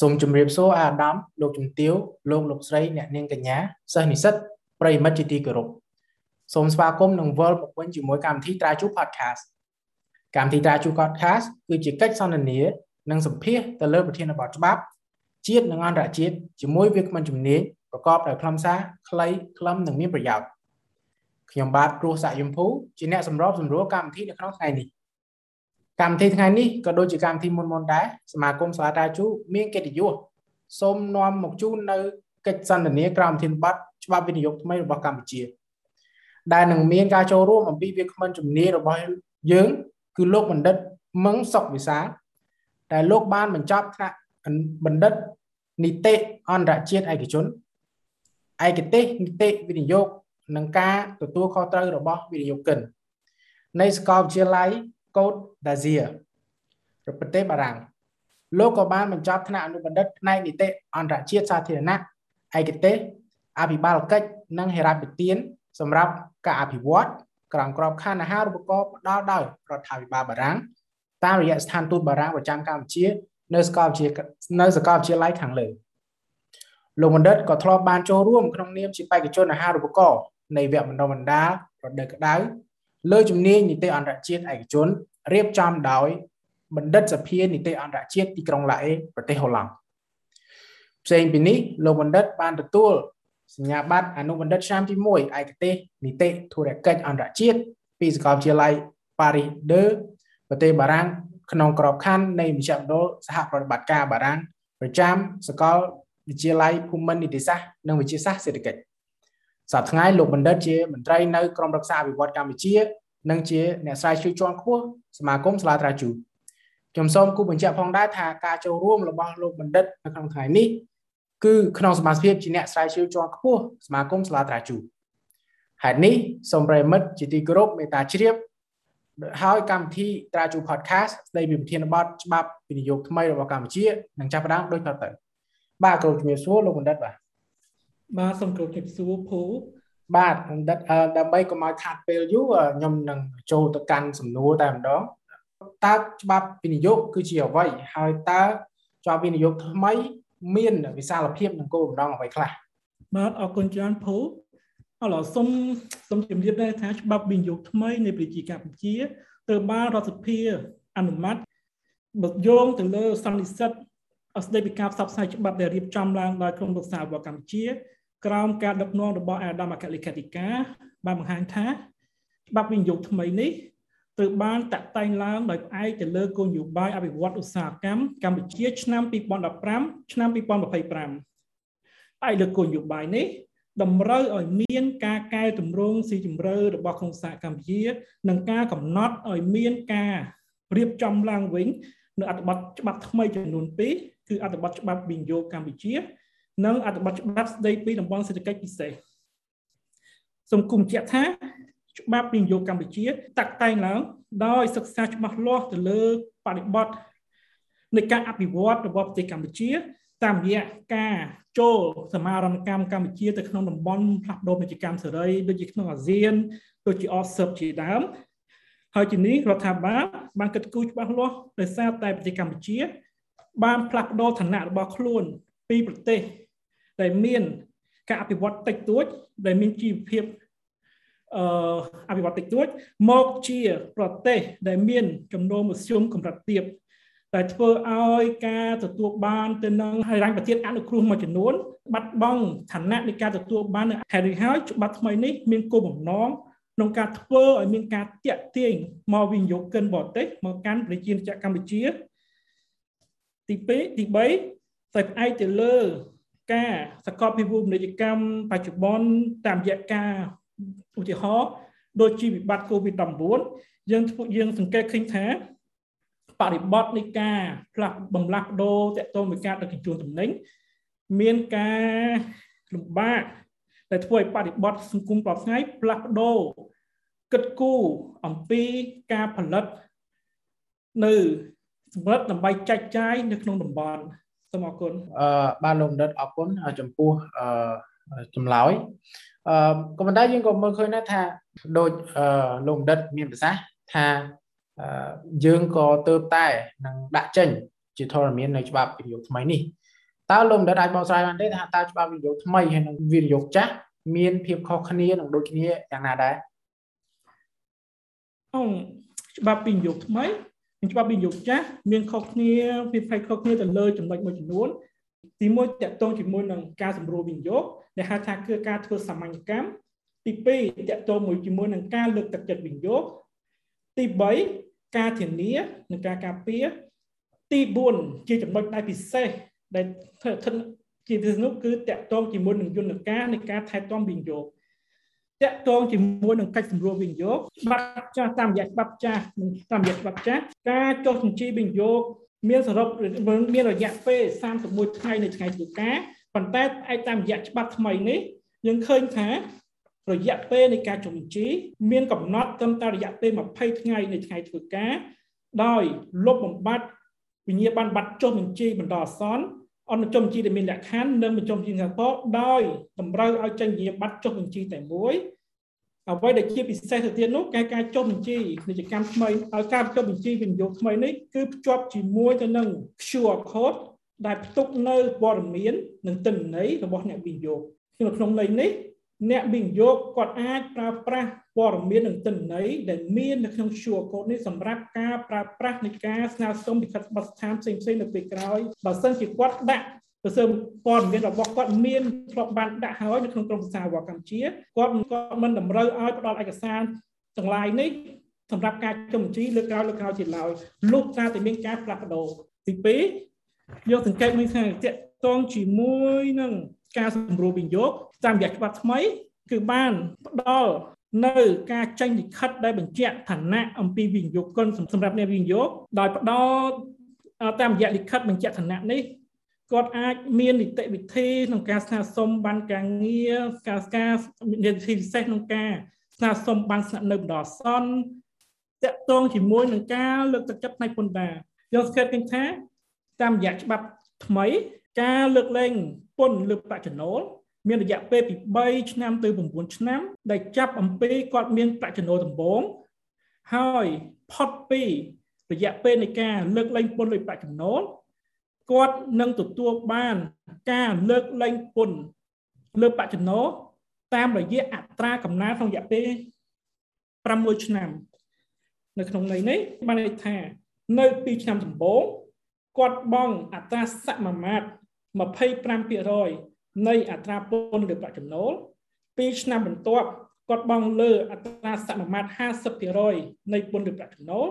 សូមជម្រាបសួរអាដាមលោកជំទាវលោកលោកស្រីអ្នកនាងកញ្ញាសិស្សនិស្សិតប្រិយមិត្តជាទីគោរពសូមស្វាគមន៍និងវិលមកវិញជាមួយកម្មវិធីត្រាជូ podcast កម្មវិធីត្រាជូ podcast គឺជាកិច្ចសន្ទនានិងសម្ភាសទៅលើប្រធានបទច្បាប់ជាតិនិងអន្តរជាតិជាមួយវាគ្មិនជំនាញប្រកបដោយខ្លឹមសារខ្លីខ្លឹមនិងមានប្រយោជន៍ខ្ញុំបាទគ្រូសាក់យមភូជាអ្នកសម្របសម្រួលកម្មវិធីនៅក្នុងថ្ងៃនេះ កម្មវិធីថ្ងៃនេះក៏ដូចជាកម្មវិធីមុនមុនដែរសមាគមសាលាតាជូមានកិត្តិយសសូមនាំមកជូននៅកិច្ចសន្ទនាក្រមធានបတ်ច្បាប់វិនិយោគថ្មីរបស់កម្ពុជា ដែលនឹងមានការចូលរួមអំពីវាគ្មិនជំនាញរបស់យើង គឺលោកបណ្ឌិតមឹងសុកវិសាដែលលោកបានបញ្ចប់ថ្នាក់បណ្ឌិតនីតិអន្តរជាតិឯកជនឯកទេសនីតិវិនិយោគនិងការទទួលខុសត្រូវរបស់វិនិយោគិន នៃសាកលវិទ្យាល័យ កូតដាហ្សៀប្រទេសបារាំងលោកក៏បានបញ្ចប់ថ្នាក់អនុបណ្ឌិតផ្នែកនីតិអន្តរជាតិសាធារណៈឯកទេសអភិបាលកិច្ចនិងហេរ៉ាបទានសម្រាប់ការអភិវឌ្ឍក្រោមក្របខ័ណ្ឌអាហារូបករណ៍ផ្ដល់ដោយរដ្ឋាភិបាលបារាំងតាមរយៈស្ថានទូតបារាំងប្រចាំកម្ពុជានៅសាកលវិទ្យានៅសាកលវិទ្យាល័យខាងលើលោកបណ្ឌិតក៏ធ្លាប់បានចូលរួមក្នុងនាមជាបេក្ខជនអាហារូបករណ៍នៃវគ្គបណ្ដុះបណ្ដាលរដូវក្តៅ លើជំនាញនីតិអន្តរជាតិឯកជនរៀបចំដោយបណ្ឌិតសភានីតិអន្តរជាតិទីក្រុងឡាអេប្រទេសហូឡង់ផ្សេងពីនេះលោកបណ្ឌិតបានទទួលសញ្ញាបត្រអនុបណ្ឌិតឆ្នាំទី1ឯកទេសនីតិធុរកិច្ចអន្តរជាតិពីសាកលវិទ្យាល័យប៉ារីស2ប្រទេសបារាំងក្នុងក្របខ័ណ្ឌនៃមជ្ឈមណ្ឌលសហប្រតិបត្តិការបារាំងប្រចាំសាកលវិទ្យាល័យភូមិន្ទនីតិសាស្ត្រនិងវិទ្យាសាស្ត្រសេដ្ឋកិច្ច សប្តាហ៍ថ្ងៃលោកបណ្ឌិតជាមន្ត្រីនៅក្រមរក្សាអភិវឌ្ឍកម្ពុជានិងជាអ្នកស្រាវជ្រាវជាន់ខ្ពស់សមាគមសាលាត្រាជូខ្ញុំសូមគូបញ្ជាក់ផងដែរថាការចូលរួមរបស់លោកបណ្ឌិតនៅក្នុងថ្ងៃនេះគឺក្នុងសមាជិកជាអ្នកស្រាវជ្រាវជាន់ខ្ពស់សមាគមសាលាត្រាជូហេតុនេះសូមប្រិមិត្តជាទីគោរពមេត្តាជ្រាបហើយកម្មវិធីត្រាជូ podcast ស្ដីពីប្រធានបទច្បាប់វិនិយោគថ្មីរបស់កម្ពុជានឹងចាប់ផ្ដើមដូចតទៅបាទគ្រូជំរាបសួរលោកបណ្ឌិតបាទ បាទសូមគោរពជំរាបសួរភូបាទបណ្ឌិតដើម្បីកុំឲ្យខាត់ពេលយូរខ្ញុំនឹងចូលទៅកាន់សំណួរតែម្ដងតើច្បាប់វិនិយោគគឺជាអ្វីហើយតើច្បាប់វិនិយោគថ្មី មានវិសាលភាពនិងគោលបំណងអ្វីខ្លះបាទអរគុណច្រើនភូអឡសូមសូមជម្រាបដែរថាច្បាប់វិនិយោគថ្មីនៃប្រជាកម្ពុជាត្រូវបានរដ្ឋសភាអនុម័តបើយោងទៅលើសន្និសិទស្ដីពីការផ្សព្វផ្សាយច្បាប់ដែលរៀបចំឡើងដោយក្រមរក្សារបស់កម្ពុជា ក្រោមការដឹកនាំរបស់អាដាមអគ្គលេខាធិការបានបង្ហាញថាច្បាប់វិនិយោគថ្មីនេះត្រូវបានតាក់តែងឡើងដោយផ្អែកទៅលើគោលនយោបាយអភិវឌ្ឍឧស្សាហកម្មកម្ពុជាឆ្នាំ2015ឆ្នាំ2025ផ្អែកលើគោលនយោបាយនេះតម្រូវឲ្យមានការកែតម្រង់ស៊ីជម្រៅរបស់ក្នុងសហកម្ពុជានិងការកំណត់ឲ្យមានការរៀបចំឡើងវិញនៅអត្ថបទច្បាប់ថ្មីចំនួន2គឺអត្ថបទច្បាប់វិនិយោគកម្ពុជា និងអត្ថបទច្បាប់ស្តីពីតំបន់សេដ្ឋកិច្ចពិសេសសូមគុំជាក់ថាច្បាប់វិនិយោគកម្ពុជាតាក់តែងឡើងដោយសិក្សាច្បាស់លាស់ទៅលើបរិបទនៃការអភិវឌ្ឍរបស់ប្រទេសកម្ពុជា តាមរយៈការចូលសមារណកម្មកម្ពុជាទៅក្នុងតំបន់ផ្លាស់ប្ដូរពាណិជ្ជកម្មសេរីដូចជាក្នុងអាស៊ានដូចជាអសស៊ើបជាដើមហើយជានេះរដ្ឋាភិបាលបានគិតគូរច្បាស់លាស់ដោយសារតែប្រទេសកម្ពុជា បានផ្លាស់ប្ដូរឋានៈរបស់ខ្លួនពីប្រទេស ដែលមានការអភិវឌ្ឍតិចតួច ដែលមានជីវភាពអឺអភិវឌ្ឍតិចតួច មកជាប្រទេសដែលមានចំនួនមធ្យមកម្រិតទាបដែលធ្វើឲ្យការទទួលបានទៅនឹងហិរញ្ញប្រធានអនុគ្រោះមួយចំនួន បាត់បង់ឋានៈនៃការទទួលបានហេតុនេះហើយច្បាប់ថ្មីនេះមានគោលបំណងក្នុងការធ្វើឲ្យមានការតាក់ទាញមកវិនិយោគិនបរទេសមកកាន់ប្រជាជាតិកម្ពុជាទី2ទី3តែផ្អែកទៅលើ ការសកលពិភពពាណិជ្ជកម្មបច្ចុប្បន្នតាមរយៈការឧទាហរណ៍ដូចជាវិបត្តិ COVID-19 យើងធ្វើយើងសង្កេតឃើញថាបរិបត្តិនៃការផ្លាស់បំលាស់បដូរតកតមួយការដឹកជញ្ជូនទំនិញមានការលំបាកដែលធ្វើឲ្យបរិបត្តិសង្គមប្រថ្ងៃផ្លាស់ប្ដូរគិតគូរអំពីការផលិតនៅសម្រាប់ដើម្បីចែកចាយនៅក្នុងតំបន់ សូមអរគុណអឺបាទលោកបណ្ឌិតអរគុណចំពោះអឺចម្លើយអឺក៏ប៉ុន្តែយើងក៏មើលឃើញដែរថាដូចអឺលោកបណ្ឌិតមានប្រសាសន៍ថាយើងក៏ទៅតែនឹងដាក់ចេញជាធរមាននៅច្បាប់វិនិយោគថ្មីនេះតើលោកបណ្ឌិតអាចបកស្រាយបានទេថាតើច្បាប់វិនិយោគថ្មីហើយនិងវិនិយោគចាស់មានភាពខុសគ្នានិងដូចគ្នាយ៉ាងណាដែរអងច្បាប់វិនិយោគថ្មី និងច្បាប់វិនិយោគចាស់មានខុសគ្នាវាផ្នែកខុសគ្នាទៅលើចំណុចមួយចំនួនទីមួយតកតងជាមួយនឹងការសម្រួលវិនិយោគដែលហៅថាគឺការធ្វើសាមញ្ញកម្មទី2តកតងមួយជាមួយនឹងការលើកទឹកចិត្តវិនិយោគទី3ការធានានិងការការពារទី4ជាចំណុចដែលពិសេសដែលស្ថិតជាពិសេសនោះគឺតកតងជាមួយនឹងយន្តការនៃការថែទាំវិនិយោគ តកតងជាមួយនឹងកិច្ចសម្រួលវិនិយោគច្បាប់ចាស់តាមរយៈច្បាប់ចាស់និងតាមរយៈច្បាប់ចាស់ការចុះបញ្ជីវិនិយោគមានសរុបមានរយៈពេល31ថ្ងៃនៃថ្ងៃធ្វើការប៉ុន្តែឯកតាមរយៈច្បាប់ថ្មីនេះយើងឃើញថារយៈពេលនៃការចុះបញ្ជីមានកំណត់ត្រឹមតែរយៈពេល20ថ្ងៃនៃថ្ងៃធ្វើការដោយលុបបំបាត់វិញ្ញាបនប័ណ្ណចុះបញ្ជីបណ្ដោះអាសន្ន អន្តរចុះបញ្ជីដែលមានលក្ខខណ្ឌនិងបញ្ចុះបញ្ជីសិង្ហបុរីដោយតម្រូវឲ្យចេញវិញ្ញាបនចុះបញ្ជីតែមួយអ្វីដែលជាពិសេសទៅទៀតនោះការការចុះបញ្ជីនីតិកម្មថ្មីឲ្យការចុះបញ្ជីវិនិយោគថ្មីនេះគឺភ្ជាប់ជាមួយទៅនឹង QR code ដែលផ្ទុកនៅព័ត៌មាននិងទិន្នន័យរបស់អ្នកវិនិយោគក្នុងន័យនេះ អ្នកវិនិយោគគាត់អាចប្រើប្រាស់ព័ត៌មាននិងទិន្នន័យដែលមាននៅក្នុង QR code នេះសម្រាប់ការប្រើប្រាស់នៃការស្នើសុំពីខិតបទស្ថានផ្សេងៗនៅពេលក្រោយបើសិនជាគាត់ដាក់ប្រសិនព័ត៌មានរបស់គាត់មានធ្លាប់បានដាក់ហើយនៅក្នុងក្រមភាសាវកម្ពុជាគាត់គាត់មិនតម្រូវឲ្យផ្ដល់ឯកសារទាំងឡាយនេះសម្រាប់ការចុះបញ្ជីលើក្រោយលើក្រោយទៀតឡើយលុះត្រាតែមានការផ្លាស់ប្ដូរទី2យកសង្កេតមើលថាតកតងជាមួយនឹង ការសម្រួលវិនិយោគតាមរយៈច្បាប់ថ្មី គឺបានផ្ដល់នៅការចេញលិខិតដែលបញ្ជាក់ឋានៈអំពីវិនិយោគិនសម្រាប់អ្នកវិនិយោគដោយផ្ដល់តាមរយៈលិខិតបញ្ជាក់ឋានៈនេះគាត់អាចមាននីតិវិធីក្នុងការស្នើសុំបានការងារការការនីតិវិធីពិសេសក្នុងការស្នើសុំបានស្នាក់នៅបណ្ដោះអាសន្នតកតងជាមួយនឹងការលើកទឹកចិត្តផ្នែកពន្ធដារយើងស្គាល់ឃើញថាតាមរយៈច្បាប់ថ្មី ការលើកលែង ពន្ធលើប្រាក់ចំណូលមានរយៈពេលពី3ឆ្នាំទៅ9ឆ្នាំ ដែលចាប់អំពីគាត់មានប្រាក់ចំណូលដំបូងហើយផុតពីរយៈពេលនៃការលើកលែងពន្ធលើប្រាក់ចំណូលគាត់នឹងទទួលបានការលើកលែងពន្ធលើប្រាក់ចំណូលតាមរយៈអត្រាកំណើនក្នុងរយៈពេល6ឆ្នាំ នៅក្នុងន័យនេះបានន័យថា នៅពីឆ្នាំដំបូងគាត់បង់អត្រាសមាមាត្រ 25%នៃអត្រាពន្ធលើប្រាក់ចំណូល2ឆ្នាំបន្ទាប់គាត់បង់លើអត្រាសមាមាត្រ50%នៃពន្ធលើប្រាក់ចំណូល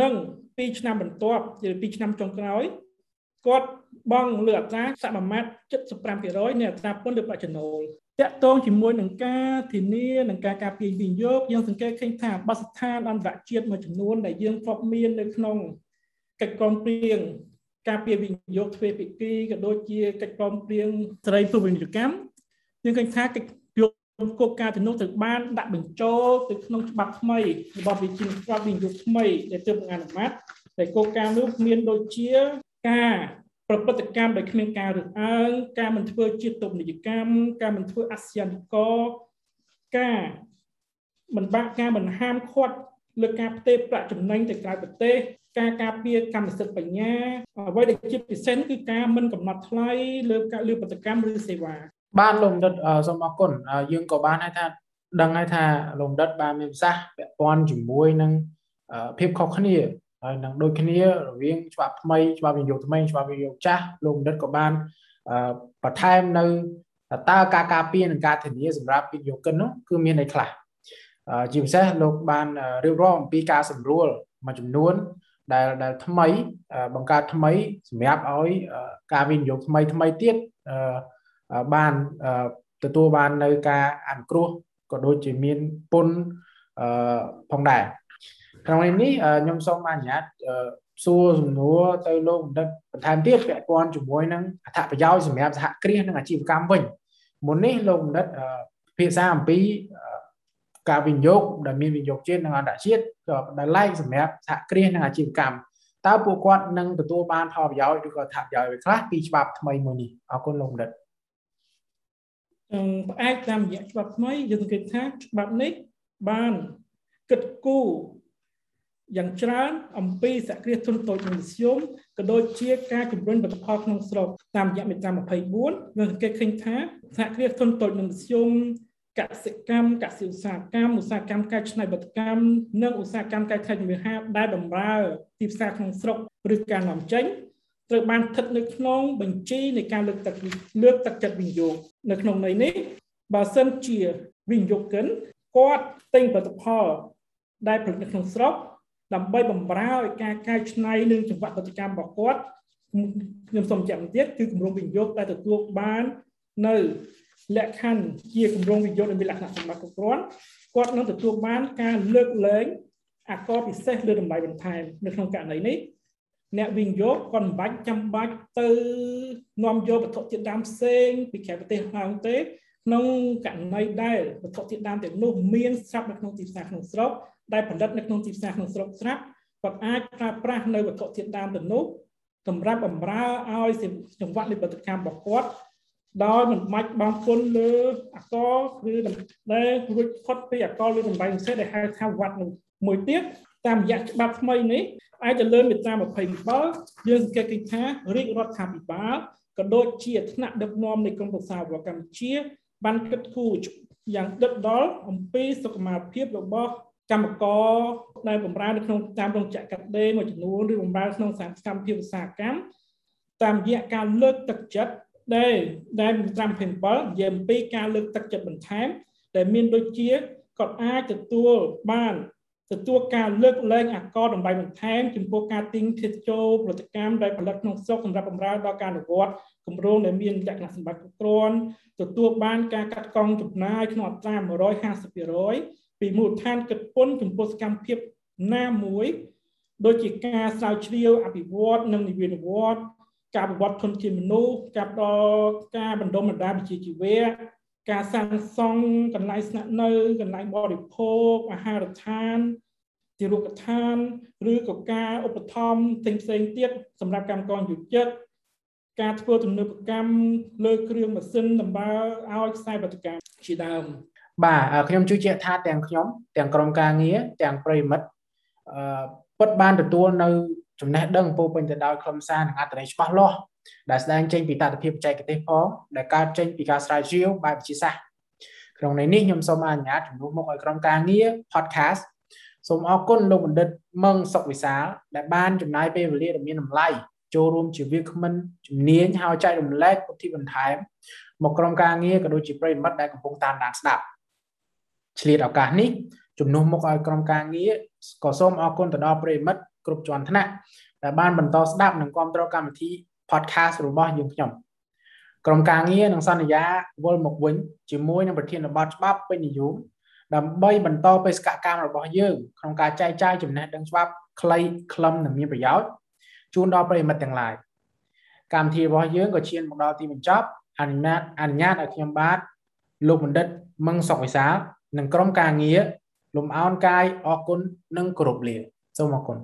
និង2ឆ្នាំបន្ទាប់ជា2ឆ្នាំចុងក្រោយគាត់បង់លើអត្រាសមាមាត្រ75%នៃអត្រាពន្ធលើប្រាក់ចំណូលតកតងជាមួយនឹងការធានានិងការការពារវិនិយោគយើងសង្កេតឃើញថាបទស្ថានអន្តរជាតិមួយចំនួនដែលយើងធ្លាប់មាននៅក្នុងកិច្ចព្រមព្រៀង ការពារវិនិយោគទ្វេភាគីក៏ដូចជាកិច្ចព្រមព្រៀងសេរីភាពវិនិយោគកម្មយើងឃើញថាកិច្ចយកគោលការណ៍ទាំងនោះត្រូវបានដាក់បញ្ចូលទៅក្នុងច្បាប់ថ្មីរបស់វិជាច្បាប់វិនិយោគថ្មីដែលទើបអនុម័តតែគោលការណ៍នោះមានដូចជាការប្រព្រឹត្តកម្មដោយគ្មានការរើសអើងការមិនធ្វើជាទុបនិយកម្មការមិនធ្វើអសយានិកការមិនបាក់ការមិនហាមឃាត់លើការផ្ទេរប្រាក់ចំណេញទៅក្រៅប្រទេស ការការពារកម្មសិទ្ធិបញ្ញាអ្វីដែលជាពិសេសគឺការមិនកំណត់ថ្លៃលើការលើបដកម្មឬសេវាបានលោកដិតសូមអរគុណយើងក៏បានហើយថាដឹងហើយថាលោកដិតបានមានប្រសាសន៍ពាក់ព័ន្ធជាមួយនឹងភាពខុសគ្នាហើយនឹងដូចគ្នារវាងច្បាប់ថ្មីច្បាប់វិនិយោគថ្មីច្បាប់វិនិយោគចាស់លោកបណ្ឌិតក៏បានបន្ថែមនៅតើការការពារនិងការធានាសម្រាប់វិនិយោគិននោះគឺមានអីខ្លះជាពិសេសលោកបានរៀបរាប់អំពីការសម្រួលមួយចំនួន ដែលដែលថ្មីបង្កើតថ្មីសម្រាប់ឲ្យការវិនិយោគថ្មីថ្មីទៀតបានទទួលបាននៅការអនុគ្រោះក៏ដូចជាមានពន្ធផងដែរក្នុងនេះខ្ញុំសូមអនុញ្ញាតសួរសំណួរទៅលោកបណ្ឌិតបន្ថែមទៀតពាក់ព័ន្ធជាមួយនឹងអត្ថប្រយោជន៍សម្រាប់សហគ្រាសនិងអាជីវកម្មវិញមុននេះលោកបណ្ឌិតភាសាអំពី ការវិនិយោគដែលមានវិនិយោគជាតិនិងអន្តរជាតិក៏ដែលឡែកសម្រាប់សហគ្រាសនិងអាជីវកម្មតើពួកគាត់នឹងទទួលបានផលប្រយោជន៍ឬក៏ថាប្រយោជន៍អ្វីខ្លះពីច្បាប់ថ្មីមួយនេះអរគុណលោកបណ្ឌិតអឺផ្អែកតាមរយៈច្បាប់ថ្មីយើងសង្កេតថាច្បាប់នេះបានគិតគូរយ៉ាងច្រើនអំពីសហគ្រាសធុនតូចនិងមធ្យមក៏ដូចជាការជំរុញផលិតផលក្នុងស្រុកតាមរយៈមាត្រា24យើងសង្កេតឃើញថាសហគ្រាសធុនតូចនិងមធ្យម កសិកម្មកសិឧស្សាហកម្មឧស្សាហកម្មកែច្នៃបដកម្មនិងឧស្សាហកម្មកែច្នៃជំនាញហាដែលបម្រើទីផ្សារក្នុងស្រុកឬការនាំចេញត្រូវបានស្ថិតនៅក្នុងបញ្ជីនៃការលើកទឹកលើកទឹកចិត្តវិនិយោគនៅក្នុងន័យនេះបើសិនជាវិនិយោគិនគាត់ទិញផលិតផលដែលផលិតនៅក្នុងស្រុកដើម្បីបំរើឲ្យការកែច្នៃនិងចង្វាក់ផលិតកម្មរបស់គាត់ខ្ញុំសូមចាំទៀតគឺគម្រោងវិនិយោគដែលទទួលបាននៅ លក្ខខណ្ឌជាគម្រោងវិនិយោគដែលមានលក្ខណៈសម្បត្តិគ្រប់គ្រាន់គាត់នឹងទទួលបានការលើកលែងអាកពិសេសលើតម្លៃបន្ថែមនៅក្នុងករណីនេះអ្នកវិនិយោគគាត់មិនបាច់ចាំបាច់ទៅនាំយកវត្ថុធាតុដើមផ្សេងពីក្រៅប្រទេសឡើងទេក្នុងករណីដែលវត្ថុធាតុដើមទាំងនោះមានស្រាប់នៅក្នុងទីផ្សារក្នុងស្រុកដែលផលិតនៅក្នុងទីផ្សារក្នុងស្រុកស្រាប់គាត់អាចប្រើប្រាស់នៅវត្ថុធាតុដើមទាំងនោះសម្រាប់បម្រើឲ្យចង្វាក់នៃផលិតកម្មរបស់គាត់ ដោយមិនបាច់បងពុនលើអកឬដែលរួចផុតពីអកឬតម្លៃពិសេសដែលហៅថាវត្តនោះមួយទៀតតាមរយៈច្បាប់ថ្មីនេះអាចទៅលើមាត្រា27យើងសង្កេតឃើញថារាជរដ្ឋាភិបាលក៏ដូចជាថ្នាក់ដឹកនាំនៃក្រមប្រសាវកម្ពុជា បានគិតគូរយ៉ាងដិតដល់អំពីសុខុមាលភាពរបស់កម្មករដែលបម្រើនៅក្នុងតាមរោងចក្រកាត់ដេរមួយចំនួនឬបម្រើក្នុងសហកម្មភាពឧស្សាហកម្មតាមរយៈការលើកទឹកចិត្ត ដែលដែល5 27និយាយអំពីការលើកទឹកចិត្តបន្ថែមដែលមានដូចជាគាត់អាចទទួលបានទទួលការលើកលែងអកលតម្លៃបន្ថែមចំពោះការទិញធាតុចូលផលិតកម្មដែលផលិតក្នុងស្រុកសម្រាប់បម្រើដល់ការអនុវត្តគម្រោងដែលមានលក្ខណៈសម្បត្តិគ្រប់គ្រាន់ទទួលបានការកាត់កង់ចំណាយក្នុងអត្រា150%ពីមូលដ្ឋានគិតពន្ធចំពោះសកម្មភាពណាមួយដូចជាការស្រាវជ្រាវអភិវឌ្ឍនិងនិវេនវត្ត ការប្រវត្តិធនធានមនុស្សការដល់ការបណ្ដុំបណ្ដាវិជ្ជាជីវៈការសាងសង់កន្លែងស្នាក់នៅកន្លែងបរិភោគអាហារដ្ឋានទីរុក្ខឋានឬក៏ការឧបត្ថម្ភផ្សេងៗទៀតសម្រាប់កម្មករយុជិតការធ្វើទំនើបកម្មលើគ្រឿងម៉ាស៊ីនដំណើរឲ្យខ្សែបដកម្មជាដើមបាទខ្ញុំជឿជាក់ថាទាំងខ្ញុំទាំងក្រុមការងារទាំងប្រិមិត្តអឺពិតបានទទួលនៅ ចំណេះដឹងពោពេញទៅដោយខ្លឹមសារនិងអត្ថន័យច្បាស់លាស់ដែលស្ដែងចេញពីតតិភាពបច្ចេកទេសផងដែលកើតចេញពីការស្រាវជ្រាវបែបវិទ្យាសាស្ត្រក្នុងន័យនេះខ្ញុំសូមអនុញ្ញាតជំនួសមកឲ្យក្រុមការងារ podcast សូមអរគុណលោកបណ្ឌិតមឹងសុកវិសាលដែលបានចំណាយពេលវេលាដ៏មានតម្លៃចូលរួមជាវាគ្មិនជំនាញហើយចែករំលែកពុទ្ធិបន្ថែមមកក្រុមការងារក៏ដូចជាប្រិមិត្តដែលកំពុងតាមដានស្ដាប់ឆ្លៀតឱកាសនេះជំនួសមកឲ្យក្រុមការងារក៏សូមអរគុណទៅដល់ប្រិមិត្ត គ្រប់ជាន់ថ្នាក់ដែលបានបន្តស្ដាប់និងគ្រប់គ្រងកម្មវិធី podcast របស់យើងខ្ញុំក្រុមការងារនឹងសន្យាវិលមកវិញជាមួយនឹងប្រធានបទច្បាប់ពេញនិយមដើម្បីបន្តបេសកកម្មរបស់យើងក្នុងការចែកចាយចំណេះដឹងច្បាប់ខ្លីខ្លឹមនិងមានប្រយោជន៍ជូនដល់ប្រិយមិត្តទាំងឡាយកម្មវិធីរបស់យើងក៏ឈានមកដល់ទីបញ្ចប់អនុញ្ញាតអនុញ្ញាតឲ្យខ្ញុំបាទលោកបណ្ឌិតមឹងសុកវិសាលនិងក្រុមការងារលំអោនកាយអរគុណនិងគោរពលាសូមអរគុណ